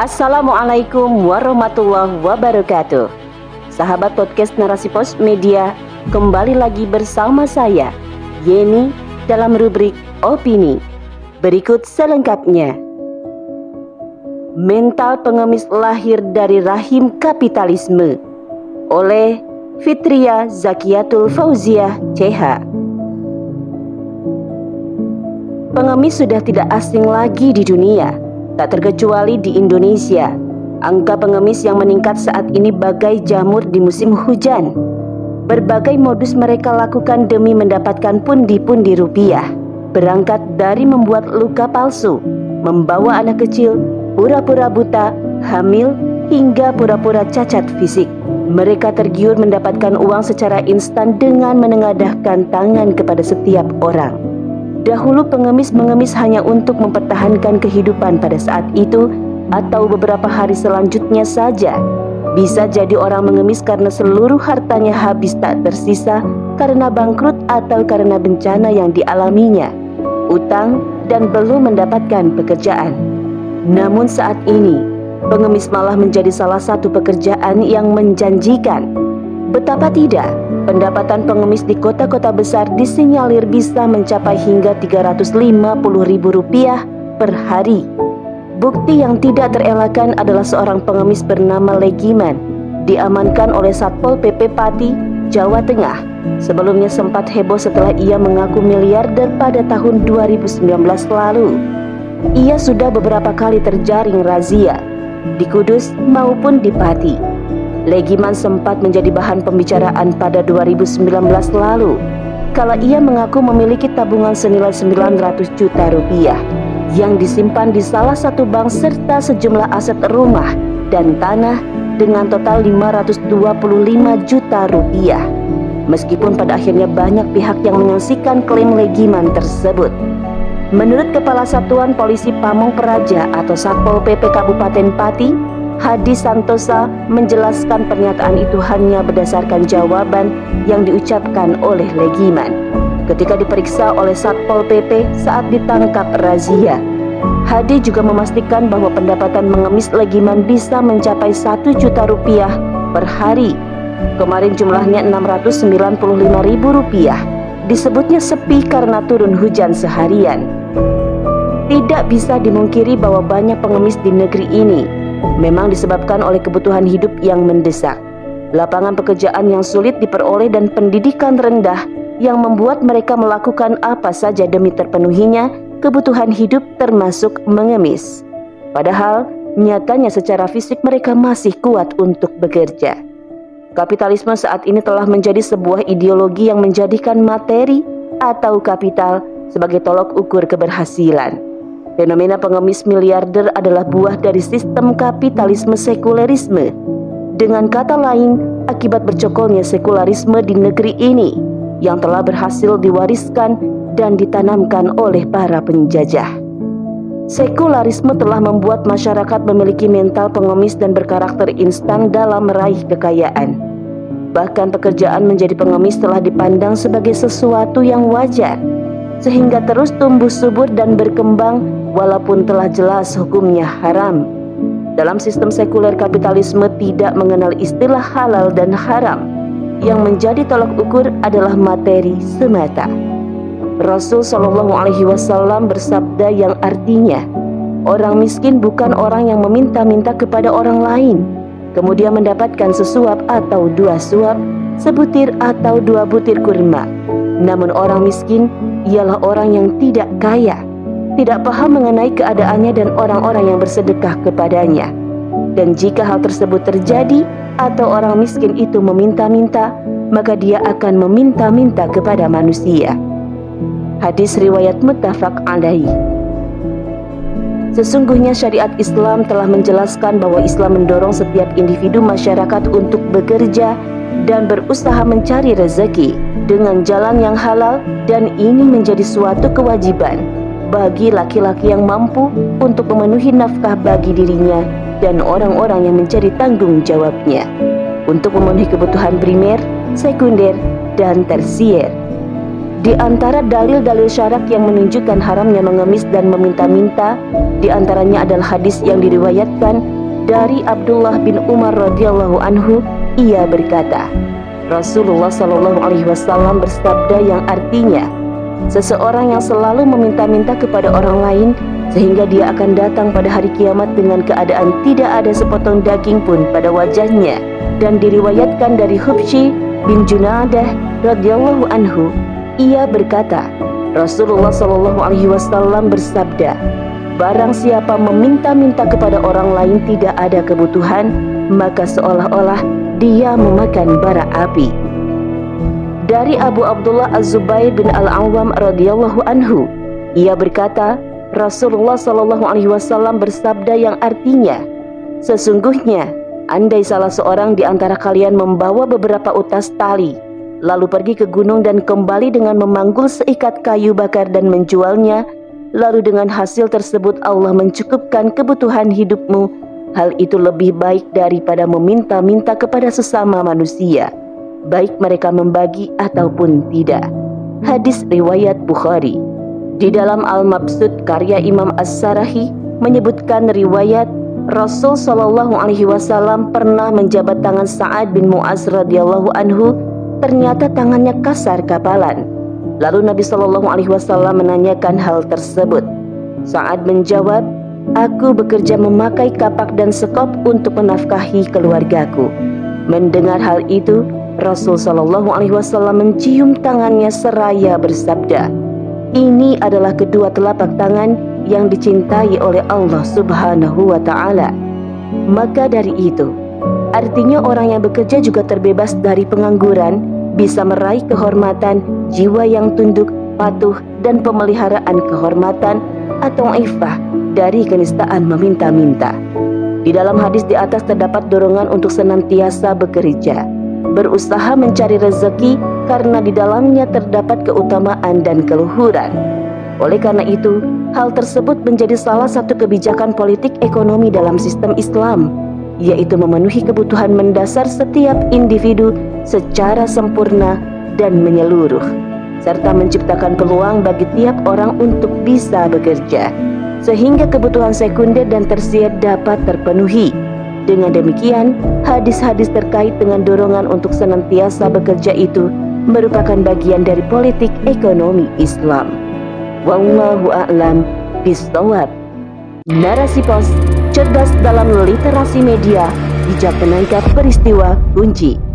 Assalamualaikum warahmatullahi wabarakatuh. Sahabat podcast Narasi Pos Media, kembali lagi bersama saya, Yeni, dalam rubrik Opini. Berikut selengkapnya. Mental pengemis lahir dari rahim kapitalisme oleh Fitria Zakiatul Fauziah CH. Pengemis sudah tidak asing lagi di dunia, tak terkecuali di Indonesia. Angka pengemis yang meningkat saat ini bagai jamur di musim hujan. Berbagai modus mereka lakukan demi mendapatkan pundi-pundi rupiah. Berangkat dari membuat luka palsu, membawa anak kecil, pura-pura buta, hamil, hingga pura-pura cacat fisik. Mereka tergiur mendapatkan uang secara instan dengan menengadahkan tangan kepada setiap orang. Dahulu pengemis mengemis hanya untuk mempertahankan kehidupan pada saat itu atau beberapa hari selanjutnya saja. Bisa jadi orang mengemis karena seluruh hartanya habis tak tersisa karena bangkrut atau karena bencana yang dialaminya, utang dan belum mendapatkan pekerjaan. Namun saat ini, pengemis malah menjadi salah satu pekerjaan yang menjanjikan. Betapa tidak, Pendapatan pengemis di kota-kota besar disinyalir bisa mencapai hingga Rp350.000 per hari. Bukti yang tidak terelakkan adalah seorang pengemis bernama Legiman diamankan oleh Satpol PP Pati, Jawa Tengah. Sebelumnya sempat heboh setelah ia mengaku miliarder pada tahun 2019 lalu. Ia sudah beberapa kali terjaring razia di Kudus maupun di Pati. Legiman sempat menjadi bahan pembicaraan pada 2019 lalu kala ia mengaku memiliki tabungan senilai 900 juta rupiah yang disimpan di salah satu bank serta sejumlah aset rumah dan tanah dengan total 525 juta rupiah. Meskipun pada akhirnya banyak pihak yang menyaksikan klaim Legiman tersebut. Menurut Kepala Satuan Polisi Pamong Peraja atau Satpol PP Kabupaten Pati, Hadi Santosa menjelaskan pernyataan itu hanya berdasarkan jawaban yang diucapkan oleh Legiman ketika diperiksa oleh Satpol PP saat ditangkap razia. Hadi juga memastikan bahwa pendapatan mengemis Legiman bisa mencapai 1 juta rupiah per hari. Kemarin jumlahnya 695 ribu rupiah. Disebutnya sepi karena turun hujan seharian. Tidak bisa dimungkiri bahwa banyak pengemis di negeri ini memang disebabkan oleh kebutuhan hidup yang mendesak, lapangan pekerjaan yang sulit diperoleh dan pendidikan rendah yang membuat mereka melakukan apa saja demi terpenuhinya kebutuhan hidup termasuk mengemis. Padahal nyatanya secara fisik mereka masih kuat untuk bekerja. Kapitalisme saat ini telah menjadi sebuah ideologi yang menjadikan materi atau kapital sebagai tolok ukur keberhasilan. Fenomena pengemis miliarder adalah buah dari sistem kapitalisme sekulerisme. Dengan kata lain, akibat bercokolnya sekularisme di negeri ini yang telah berhasil diwariskan dan ditanamkan oleh para penjajah. Sekularisme telah membuat masyarakat memiliki mental pengemis dan berkarakter instan dalam meraih kekayaan. Bahkan pekerjaan menjadi pengemis telah dipandang sebagai sesuatu yang wajar sehingga terus tumbuh subur dan berkembang walaupun telah jelas hukumnya haram. Dalam sistem sekuler kapitalisme tidak mengenal istilah halal dan haram. Yang menjadi tolak ukur adalah materi semata. Rasul Shallallahu Alaihi Wasallam bersabda yang artinya, orang miskin bukan orang yang meminta-minta kepada orang lain, kemudian mendapatkan sesuap atau dua suap, sebutir atau dua butir kurma. Namun orang miskin ialah orang yang tidak kaya, tidak paham mengenai keadaannya dan orang-orang yang bersedekah kepadanya. Dan jika hal tersebut terjadi atau orang miskin itu meminta-minta, maka dia akan meminta-minta kepada manusia. Hadis riwayat muttafaq alaihi. Sesungguhnya syariat Islam telah menjelaskan bahwa Islam mendorong setiap individu masyarakat untuk bekerja dan berusaha mencari rezeki dengan jalan yang halal dan ini menjadi suatu kewajiban bagi laki-laki yang mampu untuk memenuhi nafkah bagi dirinya dan orang-orang yang menjadi tanggung jawabnya untuk memenuhi kebutuhan primer, sekunder, dan tersier. Di antara dalil-dalil syarak yang menunjukkan haramnya mengemis dan meminta-minta, di antaranya adalah hadis yang diriwayatkan dari Abdullah bin Umar radhiyallahu anhu, ia berkata, Rasulullah Shallallahu alaihi wasallam bersabda yang artinya, seseorang yang selalu meminta-minta kepada orang lain sehingga dia akan datang pada hari kiamat dengan keadaan tidak ada sepotong daging pun pada wajahnya. Dan diriwayatkan dari Hubshi bin Junadah radhiyallahu anhu ia berkata, Rasulullah Shallallahu Alaihi Wasallam bersabda, Barang siapa meminta-minta kepada orang lain tidak ada kebutuhan, maka seolah-olah dia memakan bara api. Dari Abu Abdullah Az-Zubair bin Al-Awwam radhiyallahu anhu, ia berkata, Rasulullah Shallallahu alaihi wasallam bersabda yang artinya, sesungguhnya andai salah seorang di antara kalian membawa beberapa utas tali lalu pergi ke gunung dan kembali dengan memanggul seikat kayu bakar dan menjualnya, lalu dengan hasil tersebut Allah mencukupkan kebutuhan hidupmu, hal itu lebih baik daripada meminta-minta kepada sesama manusia, baik mereka membagi ataupun tidak. Hadis riwayat Bukhari. Di dalam Al-Mabsud karya Imam As-Sarahi menyebutkan riwayat Rasul Shallallahu Alaihi Wasallam pernah menjabat tangan Sa'ad bin Muaz radhiyallahu anhu ternyata tangannya kasar kapalan. Lalu Nabi Shallallahu Alaihi Wasallam menanyakan hal tersebut. Saat menjawab, aku bekerja memakai kapak dan sekop untuk menafkahi keluargaku. Mendengar hal itu, Rasul Shallallahu Alaihi Wasallam mencium tangannya seraya bersabda, ini adalah kedua telapak tangan yang dicintai oleh Allah Subhanahu wa Ta'ala. Maka dari itu, Artinya orang yang bekerja juga terbebas dari pengangguran, bisa meraih kehormatan, jiwa yang tunduk, patuh, dan pemeliharaan kehormatan atau ifah dari kenistaan meminta-minta. Di dalam hadis di atas terdapat dorongan untuk senantiasa bekerja, berusaha mencari rezeki karena di dalamnya terdapat keutamaan dan keluhuran. Oleh karena itu, hal tersebut menjadi salah satu kebijakan politik ekonomi dalam sistem Islam yaitu memenuhi kebutuhan mendasar setiap individu secara sempurna dan menyeluruh, serta menciptakan peluang bagi tiap orang untuk bisa bekerja, sehingga kebutuhan sekunder dan tersier dapat terpenuhi. Dengan demikian, hadis-hadis terkait dengan dorongan untuk senantiasa bekerja itu merupakan bagian dari politik ekonomi Islam. Wallahu a'lam bishawab. Narasi pos cerdas dalam literasi media, bijak menangkap peristiwa kunci.